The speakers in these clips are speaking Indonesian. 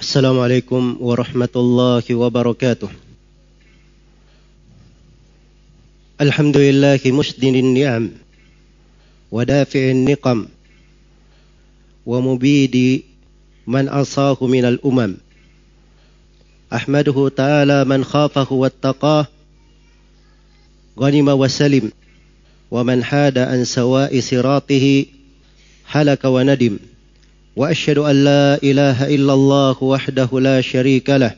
السلام عليكم ورحمة الله وبركاته. الحمد لله مسدن النعم ودافع النقم ومبيد من عصاه من الأمم. أحمده تعالى من خافه واتقاه غنم وسلم ومن حاد عن سواء صراطه هلك وندم. وأشهد أن لا إله إلا الله وحده لا شريك له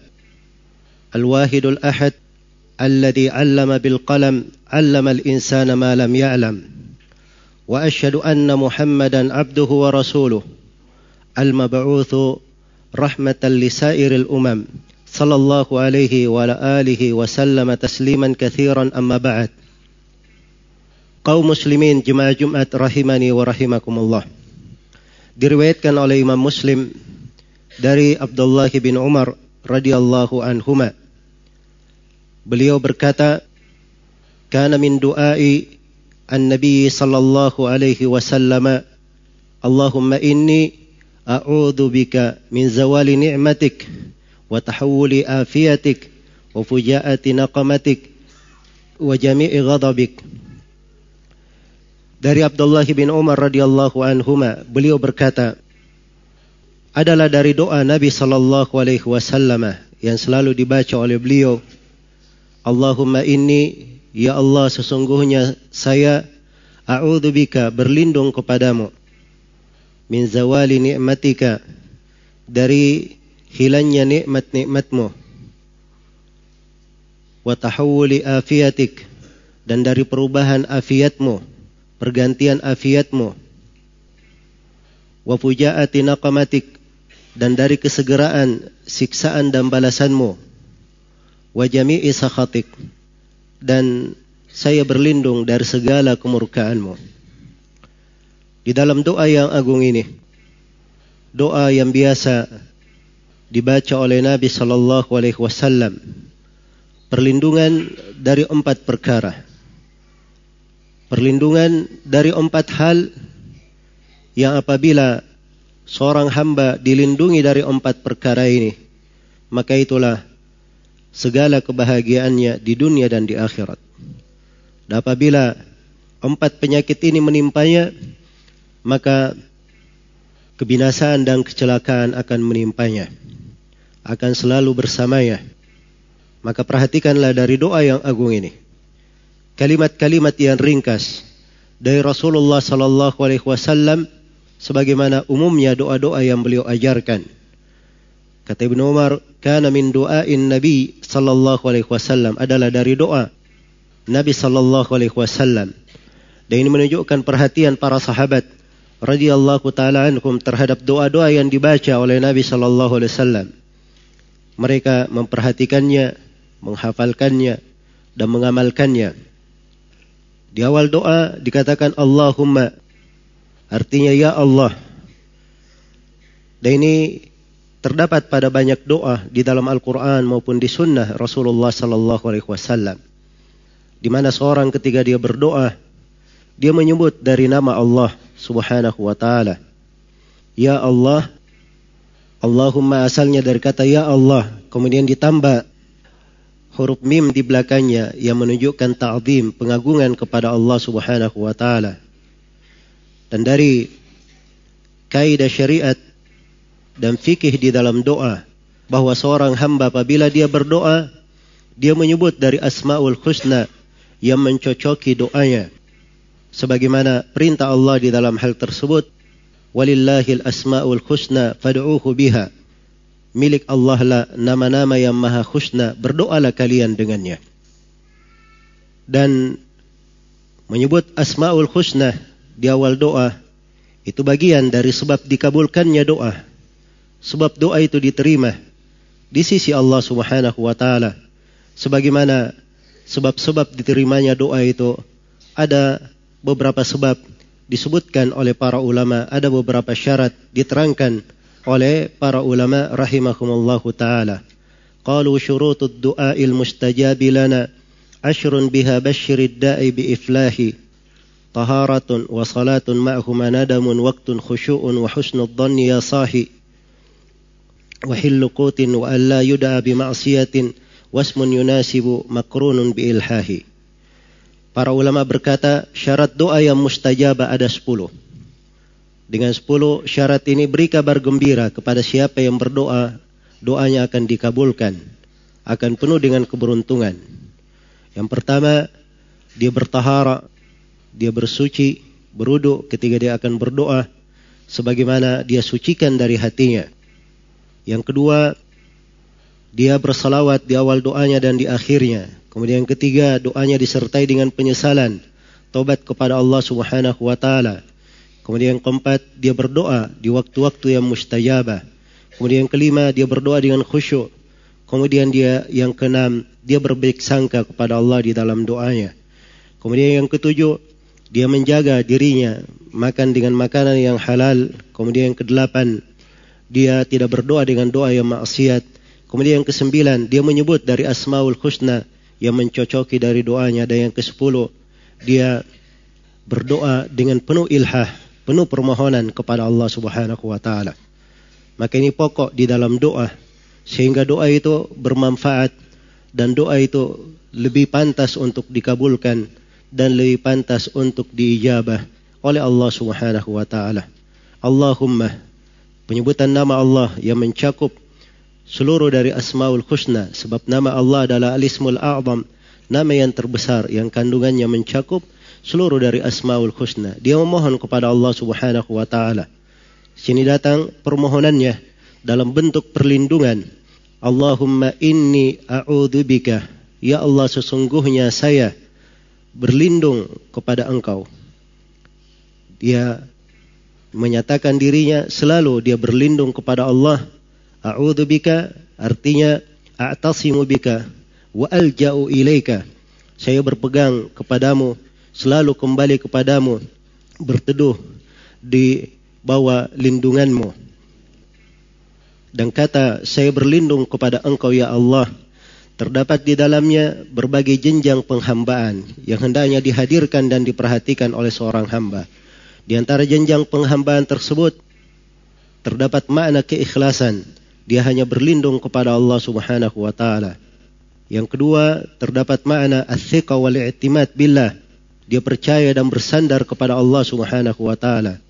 الواحد الأحد الذي علم بالقلم علم الإنسان ما لم يعلم وأشهد أن محمدا عبده ورسوله المبعوث رحمة لسائر الأمم صلى الله عليه وعلى آله وسلم تسليما كثيرا أما بعد kaum muslimin jemaah Jumat rahimani wa rahimakumullah. Diriwayatkan oleh Imam Muslim dari Abdullah bin Umar radhiyallahu anhuma. Beliau berkata, "Kana min du'ai an-nabi sallallahu alaihi wasallam, Allahumma inni a'udzu bika min zawali ni'matik wa tahawuli afiyatik wa fujaati naqamatik wa jami'i ghadabik." Dari Abdullah bin Umar radhiyallahu anhuma, beliau berkata, adalah dari doa Nabi sallallahu alaihi wasallam yang selalu dibaca oleh beliau. Allahumma inni ya Allah sesungguhnya saya a'udzubika berlindung kepadamu min zawali ni'matika dari hilangnya nikmat-nikmatmu wa tahawuli afiatik dan dari perubahan afiatmu pergantian afiatmu. Wa fujaati naqamatik dan dari kesegeraan siksaan dan balasanmu. Wa jami'i sakhatik dan saya berlindung dari segala kemurkaanmu. Di dalam doa yang agung ini doa yang biasa dibaca oleh Nabi sallallahu alaihi wasallam perlindungan dari empat perkara perlindungan dari empat hal yang apabila seorang hamba dilindungi dari empat perkara ini, maka itulah segala kebahagiaannya di dunia dan di akhirat. Dan apabila empat penyakit ini menimpanya, maka kebinasaan dan kecelakaan akan menimpanya. Akan selalu bersamanya. Maka perhatikanlah dari doa yang agung ini kalimat-kalimat yang ringkas dari Rasulullah sallallahu alaihi wasallam sebagaimana umumnya doa-doa yang beliau ajarkan. Kata Ibnu Umar, "Kana min du'ain Nabi sallallahu alaihi wasallam" adalah dari doa Nabi sallallahu alaihi wasallam. Dan ini menunjukkan perhatian para sahabat radhiyallahu taala anhum terhadap doa-doa yang dibaca oleh Nabi sallallahu alaihi wasallam. Mereka memperhatikannya, menghafalkannya dan mengamalkannya. Di awal doa dikatakan Allahumma. Artinya ya Allah. Dan ini terdapat pada banyak doa di dalam Al-Quran maupun di sunnah Rasulullah Sallallahu Alaihi Wasallam. Di mana seorang ketika dia berdoa, dia menyebut dari nama Allah Subhanahu Wa Taala. Ya Allah, Allahumma asalnya dari kata Ya Allah, kemudian ditambah huruf mim di belakangnya yang menunjukkan ta'zim, pengagungan kepada Allah Subhanahu wa taala. Dan dari kaidah syariat dan fikih di dalam doa bahwa seorang hamba apabila dia berdoa dia menyebut dari asmaul husna yang mencocoki doanya sebagaimana perintah Allah di dalam hal tersebut walillahil asmaul husna fad'uhu biha milik Allah lah nama-nama yang maha husna, berdoalah kalian dengannya. Dan menyebut asmaul husna di awal doa itu bagian dari sebab dikabulkannya doa. Sebab doa itu diterima di sisi Allah Subhanahu wa taala. Sebagaimana sebab-sebab diterimanya doa itu ada beberapa sebab disebutkan oleh para ulama, ada beberapa syarat diterangkan oleh para ulama rahimahumullahu taala. Qalu syurutud du'ail mustajabi lana ashrun biha basyirid da'i bi iflahi taharatun wa salatun ma'huma nadamun waqtun khusyu'un wa husnud dhanni ya sahi وحل قوت وأن لا يدعى بمعصية واسم يناسب مقرون بإلحاه Para ulama berkata syarat doa yang mustajabah ada sepuluh. Dengan sepuluh syarat ini beri kabar gembira kepada siapa yang berdoa, doanya akan dikabulkan. Akan penuh dengan keberuntungan. Yang pertama, dia bertahara, dia bersuci, beruduk ketika dia akan berdoa. Sebagaimana dia sucikan dari hatinya. Yang kedua, dia bersalawat di awal doanya dan di akhirnya. Kemudian yang ketiga, doanya disertai dengan penyesalan, tobat kepada Allah Subhanahu wa taala. Kemudian yang keempat, dia berdoa di waktu-waktu yang mustajabah. Kemudian yang kelima, dia berdoa dengan khusyuk. Kemudian dia yang keenam, dia berbaik sangka kepada Allah di dalam doanya. Kemudian yang ketujuh, dia menjaga dirinya makan dengan makanan yang halal. Kemudian yang kedelapan, dia tidak berdoa dengan doa yang maksiat. Kemudian yang kesembilan, dia menyebut dari Asmaul Husna yang mencocoki dari doanya. Dan yang kesepuluh, dia berdoa dengan penuh ilhah, penuh permohonan kepada Allah Subhanahu wa taala. Maka ini pokok di dalam doa sehingga doa itu bermanfaat dan doa itu lebih pantas untuk dikabulkan dan lebih pantas untuk diijabah oleh Allah Subhanahu wa taala. Allahumma penyebutan nama Allah yang mencakup seluruh dari asmaul husna sebab nama Allah adalah alismul a'zam nama yang terbesar yang kandungannya mencakup seluruh dari asmaul husna. Dia memohon kepada Allah Subhanahu wa taala. Sini datang permohonannya dalam bentuk perlindungan. Allahumma inni a'udzubika ya Allah sesungguhnya saya berlindung kepada engkau. Dia menyatakan dirinya selalu dia berlindung kepada Allah. A'udzu bika artinya a'tasimu bika. Wa alja'u ilaika. Saya berpegang kepadamu, selalu kembali kepadamu, berteduh di bawah lindunganmu. Dan kata saya berlindung kepada engkau ya Allah. Terdapat di dalamnya berbagai jenjang penghambaan yang hendaknya dihadirkan dan diperhatikan oleh seorang hamba. Di antara jenjang penghambaan tersebut terdapat makna keikhlasan. Dia hanya berlindung kepada Allah Subhanahu wa taala. Yang kedua, terdapat makna as-thiqa wal i'timad billah. Dia percaya dan bersandar kepada Allah Subhanahu wa taala.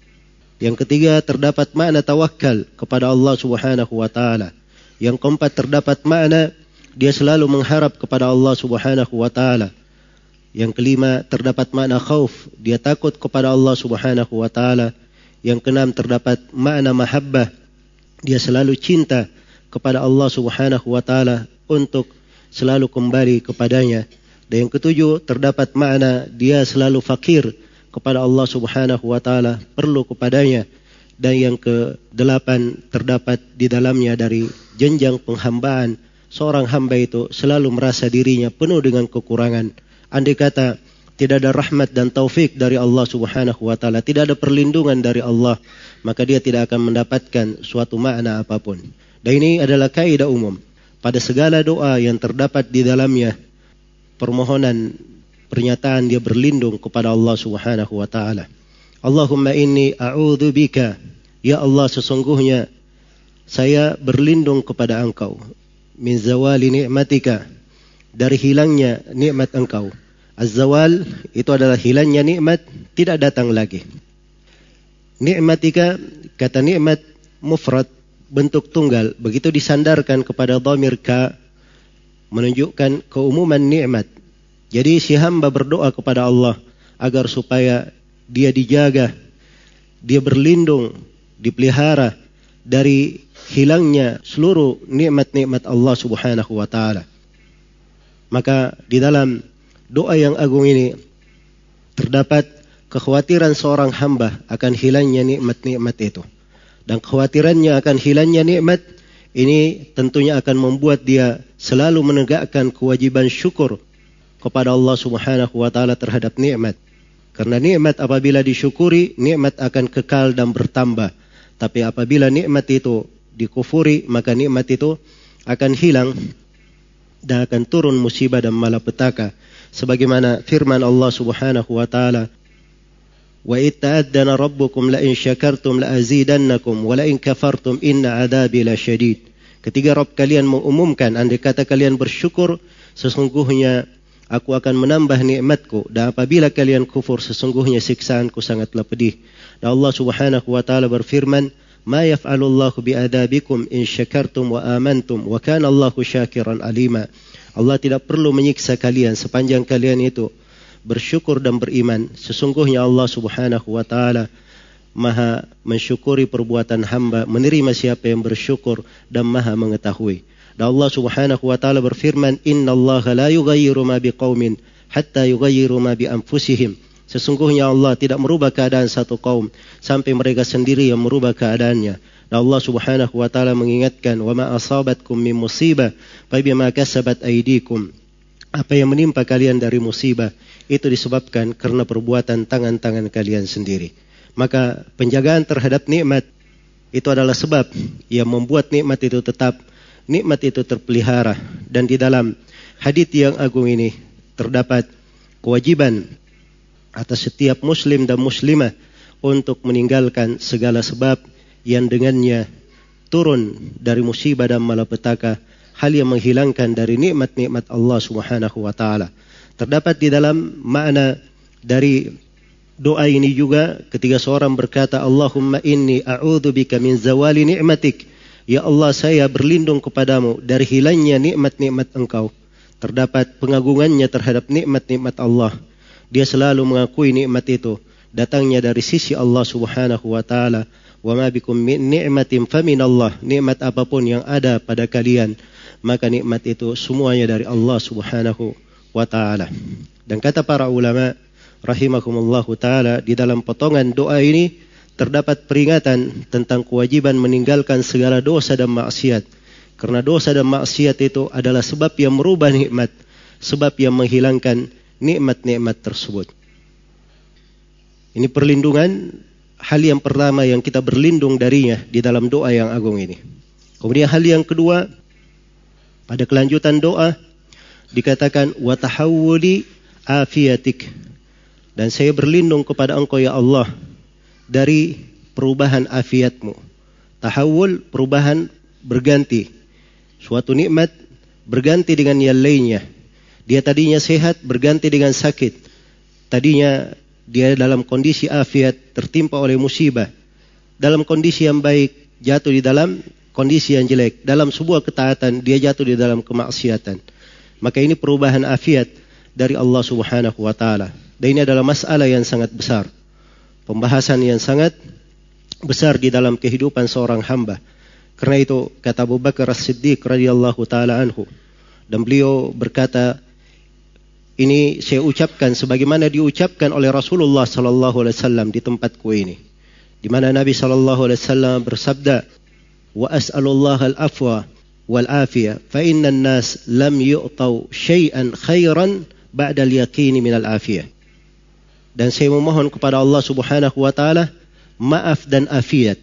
Yang ketiga, terdapat makna tawakal kepada Allah Subhanahu wa taala. Yang keempat, terdapat makna dia selalu mengharap kepada Allah Subhanahu wa taala. Yang kelima terdapat makna khauf, dia takut kepada Allah Subhanahu wa taala. Yang keenam terdapat makna mahabbah, dia selalu cinta kepada Allah Subhanahu wa taala untuk selalu kembali kepadanya. Dan yang ketujuh terdapat makna dia selalu fakir kepada Allah Subhanahu wa taala, perlu kepadanya. Dan yang kedelapan terdapat di dalamnya dari jenjang penghambaan seorang hamba itu selalu merasa dirinya penuh dengan kekurangan Andai kata tidak ada rahmat dan taufik dari Allah Subhanahu wa taala, tidak ada perlindungan dari Allah, maka dia tidak akan mendapatkan suatu makna apa pun. Dan ini adalah kaidah umum pada segala doa yang terdapat di dalamnya permohonan pernyataan dia berlindung kepada Allah Subhanahu wa taala. Allahumma inni a'udzu bika. Ya Allah sesungguhnya saya berlindung kepada Engkau. Min zawali ni'matika. Dari hilangnya nikmat Engkau. Az-zawal itu adalah hilangnya nikmat tidak datang lagi. Nikmatika kata nikmat mufrad bentuk tunggal. Begitu disandarkan kepada dhamir ka menunjukkan keumuman nikmat. Jadi si hamba berdoa kepada Allah agar supaya dia dijaga, dia berlindung, dipelihara dari hilangnya seluruh nikmat-nikmat Allah Subhanahu wa taala. Maka di dalam doa yang agung ini terdapat kekhawatiran seorang hamba akan hilangnya nikmat-nikmat itu. Dan kekhawatirannya akan hilangnya nikmat ini tentunya akan membuat dia selalu menegakkan kewajiban syukur kepada Allah Subhanahu wa taala terhadap nikmat. Karena nikmat apabila disyukuri, nikmat akan kekal dan bertambah. Tapi apabila nikmat itu dikufuri, maka nikmat itu akan hilang dan akan turun musibah dan malapetaka sebagaimana firman Allah Subhanahu wa taala wa itta'addana rabbukum la in syakartum la azidannakum wa la in kafartum inna adabi la syadid Ketika Rob kalian mengumumkan, andai kata kalian bersyukur, sesungguhnya aku akan menambah nikmatku. Dan apabila kalian kufur, sesungguhnya siksaanku sangatlah pedih. Dan Allah subhanahu wa ta'ala berfirman, ما يفعل الله بأذابكم إن شكرتم وآمنتم وكان الله شاكرا عليما Allah tidak perlu menyiksa kalian sepanjang kalian itu bersyukur dan beriman. Sesungguhnya Allah Subhanahu wa taala Maha mensyukuri perbuatan hamba, menerima siapa yang bersyukur dan Maha mengetahui. Dan Allah Subhanahu wa taala berfirman, "Innallaha la yughayyiru ma biqaumin hatta yughayyiru ma bi anfusihim." Sesungguhnya Allah tidak merubah keadaan satu kaum sampai mereka sendiri yang merubah keadaannya. Dan Allah Subhanahu wa taala mengingatkan, "Wa ma asabatkum min musibah fa bima kasabat aydikum." Apa yang menimpa kalian dari musibah itu disebabkan karena perbuatan tangan-tangan kalian sendiri. Maka penjagaan terhadap nikmat itu adalah sebab yang membuat nikmat itu tetap nikmat itu terpelihara dan di dalam hadis yang agung ini terdapat kewajiban atas setiap muslim dan muslimah untuk meninggalkan segala sebab yang dengannya turun dari musibah dan malapetaka hal yang menghilangkan dari nikmat-nikmat Allah Subhanahu wa taala. Terdapat di dalam makna dari doa ini juga ketika seorang berkata Allahumma inni a'udzubika min zawali ni'matik. Ya Allah saya berlindung kepadamu dari hilangnya nikmat-nikmat Engkau. Terdapat pengagungannya terhadap nikmat-nikmat Allah dia selalu mengakui nikmat itu datangnya dari sisi Allah Subhanahu wa taala. Wa ma bikum min ni'matin faminallah. Nikmat apa pun yang ada pada kalian, maka nikmat itu semuanya dari Allah Subhanahu wa taala. Dan kata para ulama rahimakumullah taala di dalam potongan doa ini terdapat peringatan tentang kewajiban meninggalkan segala dosa dan maksiat. Karena dosa dan maksiat itu adalah sebab yang merubah nikmat, sebab yang menghilangkan nikmat-nikmat tersebut. Ini perlindungan hal yang pertama yang kita berlindung darinya di dalam doa yang agung ini. Kemudian hal yang kedua pada kelanjutan doa dikatakan wa tahawuli afiatik dan saya berlindung kepada engkau ya Allah dari perubahan afiatmu. Tahawul perubahan berganti. Suatu nikmat berganti dengan yang lainnya. Dia tadinya sehat berganti dengan sakit. Tadinya dia dalam kondisi afiat tertimpa oleh musibah. Dalam kondisi yang baik jatuh di dalam kondisi yang jelek. Dalam sebuah ketaatan dia jatuh di dalam kemaksiatan. Maka ini perubahan afiat dari Allah Subhanahu wa taala. Dan ini adalah masalah yang sangat besar. Pembahasan yang sangat besar di dalam kehidupan seorang hamba. Karena itu kata Abu Bakar As-Siddiq radhiyallahu taala anhu dan beliau berkata ini saya ucapkan sebagaimana diucapkan oleh Rasulullah sallallahu alaihi wasallam di tempatku ini. Di mana Nabi sallallahu alaihi wasallam bersabda, "Wa as'alullah al-afwa fa inna an-nas lam yu'tau syai'an khairan ba'da al-yaqin min al-afiyah." Dan saya memohon kepada Allah Subhanahu wa taala maaf dan afiat.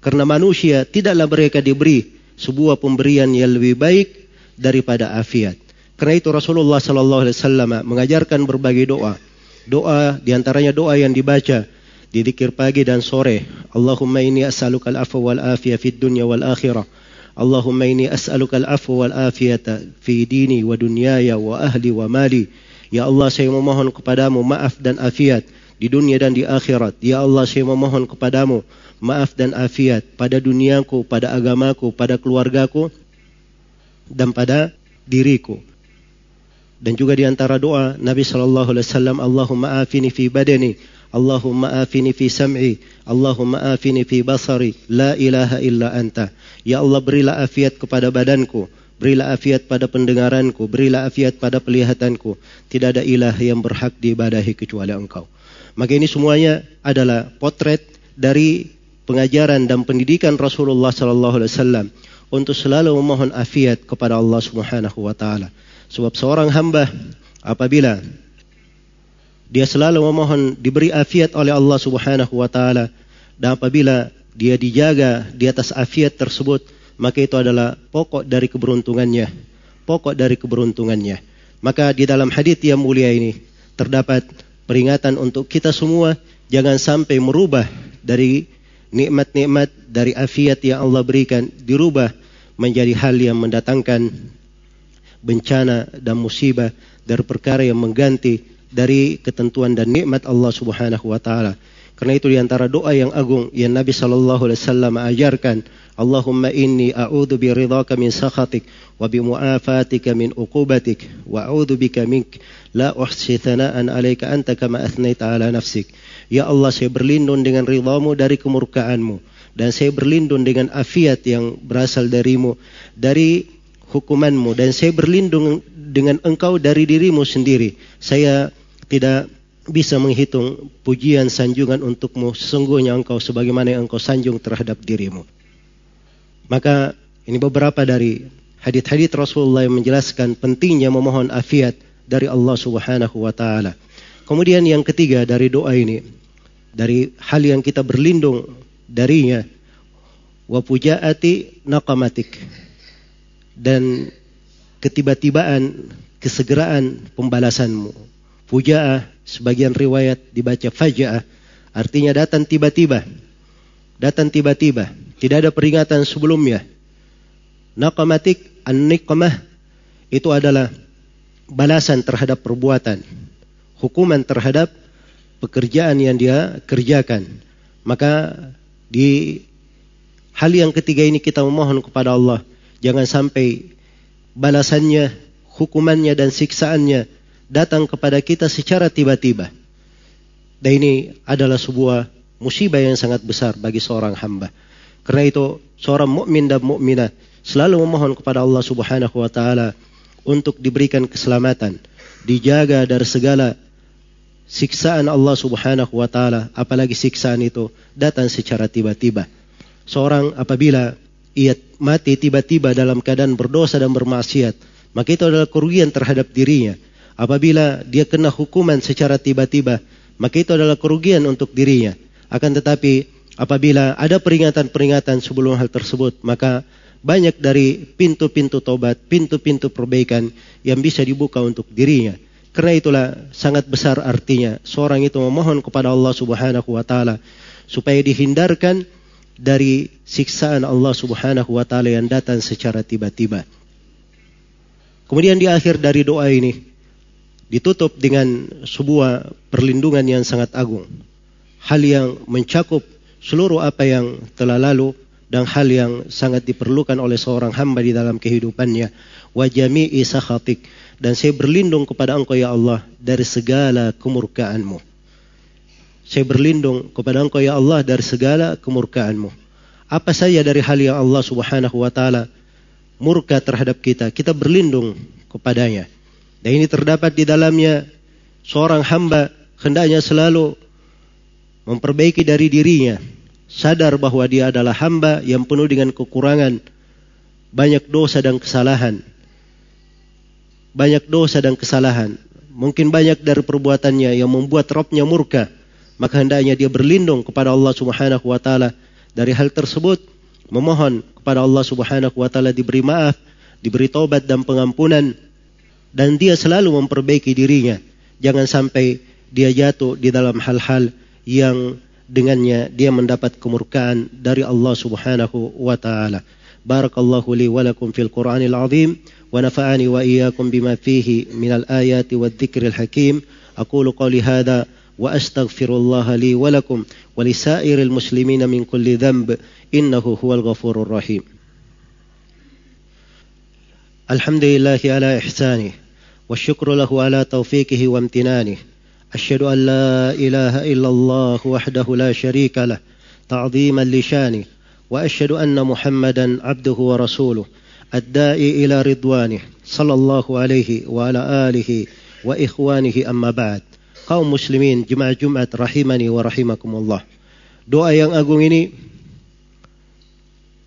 Karena manusia tidaklah mereka diberi sebuah pemberian yang lebih baik daripada afiat. Karena itu Rasulullah Sallallahu Alaihi Wasallam mengajarkan berbagai doa. Doa di antaranya doa yang dibaca di dikir pagi dan sore. Allahumma ini as'aluka al-afwa wal afiyah fid dunya wal akhirah. Wal afiyata fi dini wa dunyaya wa ahli wa mali. Ya Allah saya memohon kepadamu maaf dan afiat di dunia dan di akhirat. Ya Allah saya memohon kepadamu maaf dan afiat pada duniaku, pada agamaku, pada keluargaku dan pada diriku. Dan juga di antara doa Nabi sallallahu alaihi wasallam, Allahumma afini fi badani, Allahumma afini fi sam'i, Allahumma afini fi basari, la ilaha illa anta. Ya Allah berilah afiat kepada badanku, berilah afiat pada pendengaranku, berilah afiat pada pelihatanku. Tidak ada ilah yang berhak diibadahi kecuali Engkau. Maka ini semuanya adalah potret dari pengajaran dan pendidikan Rasulullah sallallahu alaihi wasallam untuk selalu memohon afiat kepada Allah Subhanahu wa taala. Sebab seorang hamba apabila dia selalu memohon diberi afiat oleh Allah Subhanahu wa taala. Dan apabila dia dijaga di atas afiat tersebut maka itu adalah pokok dari keberuntungannya. Pokok dari keberuntungannya. Maka di dalam hadis yang mulia ini terdapat peringatan untuk kita semua jangan sampai merubah dari nikmat-nikmat dari afiat yang Allah berikan dirubah menjadi hal yang mendatangkan bencana dan musibah dari perkara yang mengganti dari ketentuan dan nikmat Allah Subhanahu wa taala. Karena itu di antara doa yang agung yang Nabi sallallahu alaihi wasallam ajarkan, Allahumma inni a'udzu bi ridhaka min sakhatik wa bi mu'afatika min uqubatik wa a'udzu bika mink la uhsi thana'an 'alaika anta kama athnaita 'ala nafsik. Ya Allah, saya berlindung dengan ridhamu dari kemurkaanmu dan saya berlindung dengan afiat yang berasal darimu dari hukumanmu dan saya berlindung dengan engkau dari dirimu sendiri. Saya tidak bisa menghitung pujian sanjungan untukmu sesungguhnya engkau sebagaimana yang engkau sanjung terhadap dirimu. Maka ini beberapa dari hadith-hadith Rasulullah yang menjelaskan pentingnya memohon afiat dari Allah Subhanahu wa taala. Kemudian yang ketiga dari doa ini dari hal yang kita berlindung darinya wa pujaati naqamatik dan ketiba-tibaan kesegeraan pembalasanmu fujaah sebagian riwayat dibaca fajaah artinya datang tiba-tiba. Datang tiba-tiba. Tidak ada peringatan sebelumnya. Naqamatik an-niqmah itu adalah balasan terhadap perbuatan. Hukuman terhadap pekerjaan yang dia kerjakan. Maka di hal yang ketiga ini kita memohon kepada Allah jangan sampai balasannya, hukumannya dan siksaannya datang kepada kita secara tiba-tiba. Dan ini adalah sebuah musibah yang sangat besar bagi seorang hamba. Karena itu seorang mukmin dan mukminah selalu memohon kepada Allah Subhanahu wa taala untuk diberikan keselamatan, dijaga dari segala siksaan Allah Subhanahu wa taala, apalagi siksaan itu datang secara tiba-tiba. Seorang apabila ia mati tiba-tiba dalam keadaan berdosa dan bermaksiat, maka itu adalah kerugian terhadap dirinya. Apabila dia kena hukuman secara tiba-tiba, maka itu adalah kerugian untuk dirinya. Akan tetapi apabila ada peringatan-peringatan sebelum hal tersebut, maka banyak dari pintu-pintu tobat, pintu-pintu perbaikan yang bisa dibuka untuk dirinya. Karena itulah sangat besar artinya seorang itu memohon kepada Allah Subhanahu wa taala supaya dihindarkan dari siksaan Allah Subhanahu wa taala yang datang secara tiba-tiba. Kemudian di akhir dari doa ini ditutup dengan sebuah perlindungan yang sangat agung. Hal yang mencakup seluruh apa yang telah lalu dan hal yang sangat diperlukan oleh seorang hamba di dalam kehidupannya. Wa jami'i sakhatik dan saya berlindung kepada Engkau ya Allah dari segala kemurkaanmu. Saya berlindung kepada Engkau ya Allah dari segala kemurkaanmu. Apa saja dari hal yang Allah Subhanahu wa taala murka terhadap kita, kita berlindung kepadanya. Dan ini terdapat di dalamnya seorang hamba hendaknya selalu memperbaiki dari dirinya, sadar bahwa dia adalah hamba yang penuh dengan kekurangan, banyak dosa dan kesalahan banyak dosa dan kesalahan. Mungkin banyak dari perbuatannya yang membuat Robnya murka. Maka hendaknya dia berlindung kepada Allah subhanahu wa ta'ala dari hal tersebut. Memohon kepada Allah subhanahu wa ta'ala diberi maaf, diberi taubat dan pengampunan dan dia selalu memperbaiki dirinya. Jangan sampai dia jatuh di dalam hal-hal yang dengannya dia mendapat kemurkaan dari Allah Subhanahu wa taala. Barakallahu li wa lakum fil Qur'anil azim wa nafa'ani wa iyyakum bima fihi minal ayati wadh-dhikril hakim. Aqulu qawli hadha wa astaghfirullah li wa lakum wa li sa'iril muslimina min kulli dhanb innahu huwal ghafurur rahim. Alhamdulillahi ala ihsanihi والشكر له على توفيقه وامتنانه أشهد أن لا إله إلا الله وحده لا شريك له تعظيما لشانه وأشهد أن محمدا عبده ورسوله الداعي إلى رضوانه صلى الله عليه وعلى آله وإخوانه أما بعد kaum muslimin jemaah Jumat rahimani wa rahimakumullah. Doa yang agung ini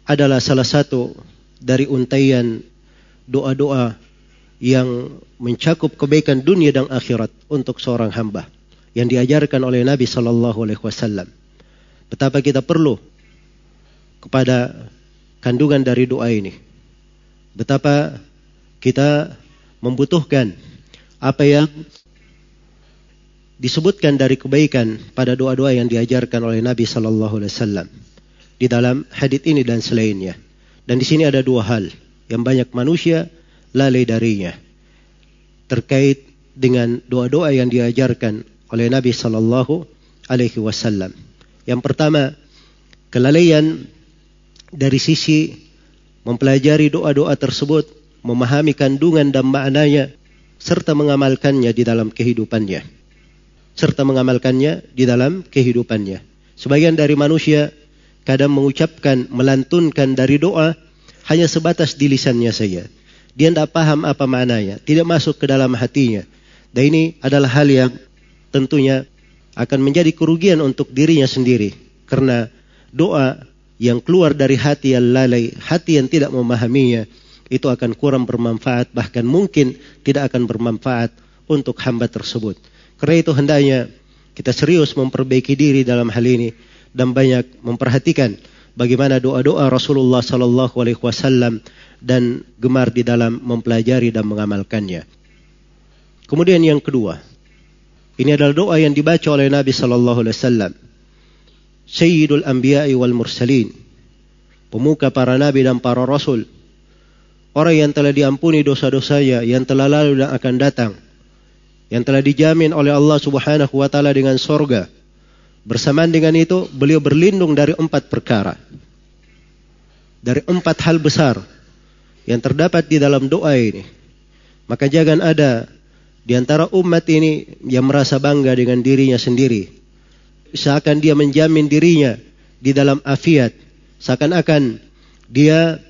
adalah salah satu dari untaian doa-doa yang mencakup kebaikan dunia dan akhirat untuk seorang hamba yang diajarkan oleh Nabi sallallahu alaihi wasallam. Betapa kita perlu kepada kandungan dari doa ini betapa kita membutuhkan apa yang disebutkan dari kebaikan pada doa-doa yang diajarkan oleh Nabi Sallallahu Alaihi Wasallam di dalam hadits ini dan selainnya. Dan di sini ada dua hal yang banyak manusia lalai darinya terkait dengan doa-doa yang diajarkan oleh Nabi Sallallahu Alaihi Wasallam. Yang pertama, kelalaian dari sisi mempelajari doa-doa tersebut, memahami kandungan dan maknanya, serta mengamalkannya di dalam kehidupannya. Serta mengamalkannya di dalam kehidupannya. Sebagian dari manusia kadang mengucapkan, melantunkan dari doa hanya sebatas di lisannya saja. Dia tidak paham apa maknanya, tidak masuk ke dalam hatinya. Dan ini adalah hal yang tentunya akan menjadi kerugian untuk dirinya sendiri. Karena doa yang keluar dari hati yang lalai, hati yang tidak memahaminya, itu akan kurang bermanfaat, bahkan mungkin tidak akan bermanfaat untuk hamba tersebut. Karena itu hendaknya kita serius memperbaiki diri dalam hal ini dan banyak memperhatikan bagaimana doa-doa Rasulullah Sallallahu Alaihi Wasallam dan gemar di dalam mempelajari dan mengamalkannya. Kemudian yang kedua, ini adalah doa yang dibaca oleh Nabi Sallallahu Alaihi Wasallam. Sayyidul Anbiya'i wal Mursalin. Pemuka para nabi dan para rasul. Orang yang telah diampuni dosa-dosanya, yang telah lalu dan akan datang. Yang telah dijamin oleh Allah Subhanahu wa taala dengan sorga Bersamaan dengan itu, beliau berlindung dari empat perkara. Dari empat hal besar yang terdapat di dalam doa ini. Maka jangan ada di antara umat ini yang merasa bangga dengan dirinya sendiri. Seakan dia menjamin dirinya di dalam afiat. Seakan-akan dia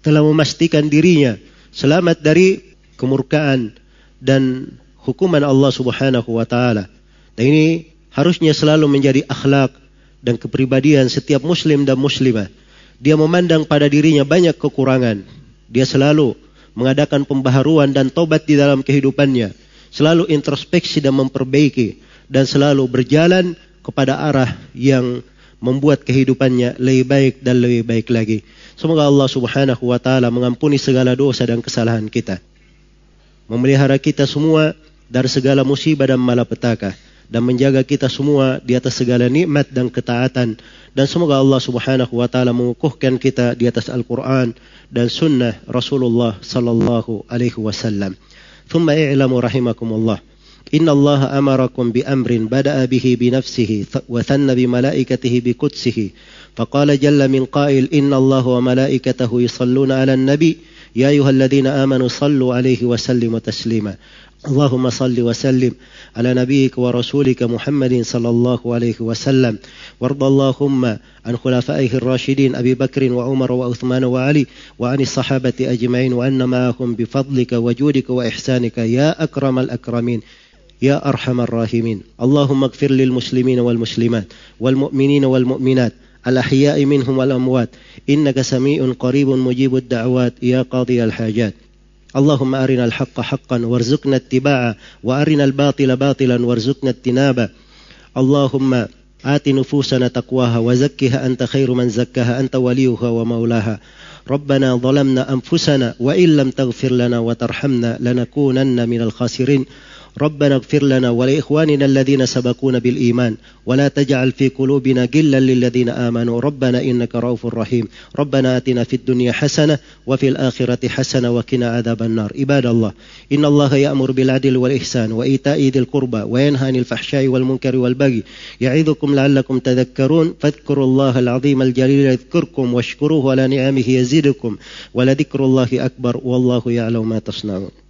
telah memastikan dirinya selamat dari kemurkaan dan hukuman Allah Subhanahu wa taala. Dan ini harusnya selalu menjadi akhlak dan kepribadian setiap muslim dan muslimah. Dia memandang pada dirinya banyak kekurangan. Dia selalu mengadakan pembaharuan dan tobat di dalam kehidupannya. Selalu introspeksi dan memperbaiki. Dan selalu berjalan kepada arah yang membuat kehidupannya lebih baik dan lebih baik lagi. Semoga Allah subhanahu wa ta'ala mengampuni segala dosa dan kesalahan kita. Memelihara kita semua dari segala musibah dan malapetaka dan menjaga kita semua di atas segala nikmat dan ketaatan dan semoga Allah Subhanahu wa taala mengukuhkan kita di atas Al-Qur'an dan sunnah Rasulullah sallallahu alaihi wasallam. ثم اعلموا رحمكم الله إن الله أمركم بأمر بدأ به بنفسه وثن بملائكته بقدسه فقال جل من قائل إن الله وملائكته يصلون على النبي يا أيها الذين آمنوا صلوا عليه وسلموا تسليما اللهم صل وسلم على نبيك ورسولك محمد صلى الله عليه وسلم. وارض اللهم عن خلفائه الراشدين أبي بكر وعمر وعثمان وعلي وعن الصحابة أجمعين وأن معهم بفضلك وجودك وإحسانك يا أكرم الأكرمين يا أرحم الراحمين. اللهم اغفر للمسلمين والمسلمات والمؤمنين والمؤمنات الأحياء منهم والأموات. إنك سميع قريب مجيب الدعوات يا قاضي الحاجات. اللهم أرنا الحق حقا وارزقنا اتباعه وأرنا الباطل باطلا وارزقنا اجتنابه. اللهم آت نفوسنا تقواها وزكها أنت خير من زكاها أنت وليها ومولاها. ربنا ظلمنا أنفسنا وإن لم تغفر لنا وترحمنا لنكونن من الخاسرين. ربنا اغفر لنا ولإخواننا الذين سبقونا بالإيمان ولا تجعل في قلوبنا غلا للذين آمنوا. ربنا إنك رؤوف رحيم. ربنا آتنا في الدنيا حسنة وفي الآخرة حسنة وقنا عذاب النار. عباد الله إن الله يأمر بالعدل والإحسان وإيتاء ذي القربى وينهى عن الفحشاء والمنكر والبغي. يعظكم لعلكم تذكرون. فاذكروا الله العظيم الجليل يذكركم واشكروه على نعمه يزيدكم ولذكر الله أكبر والله يعلم ما تصنعون.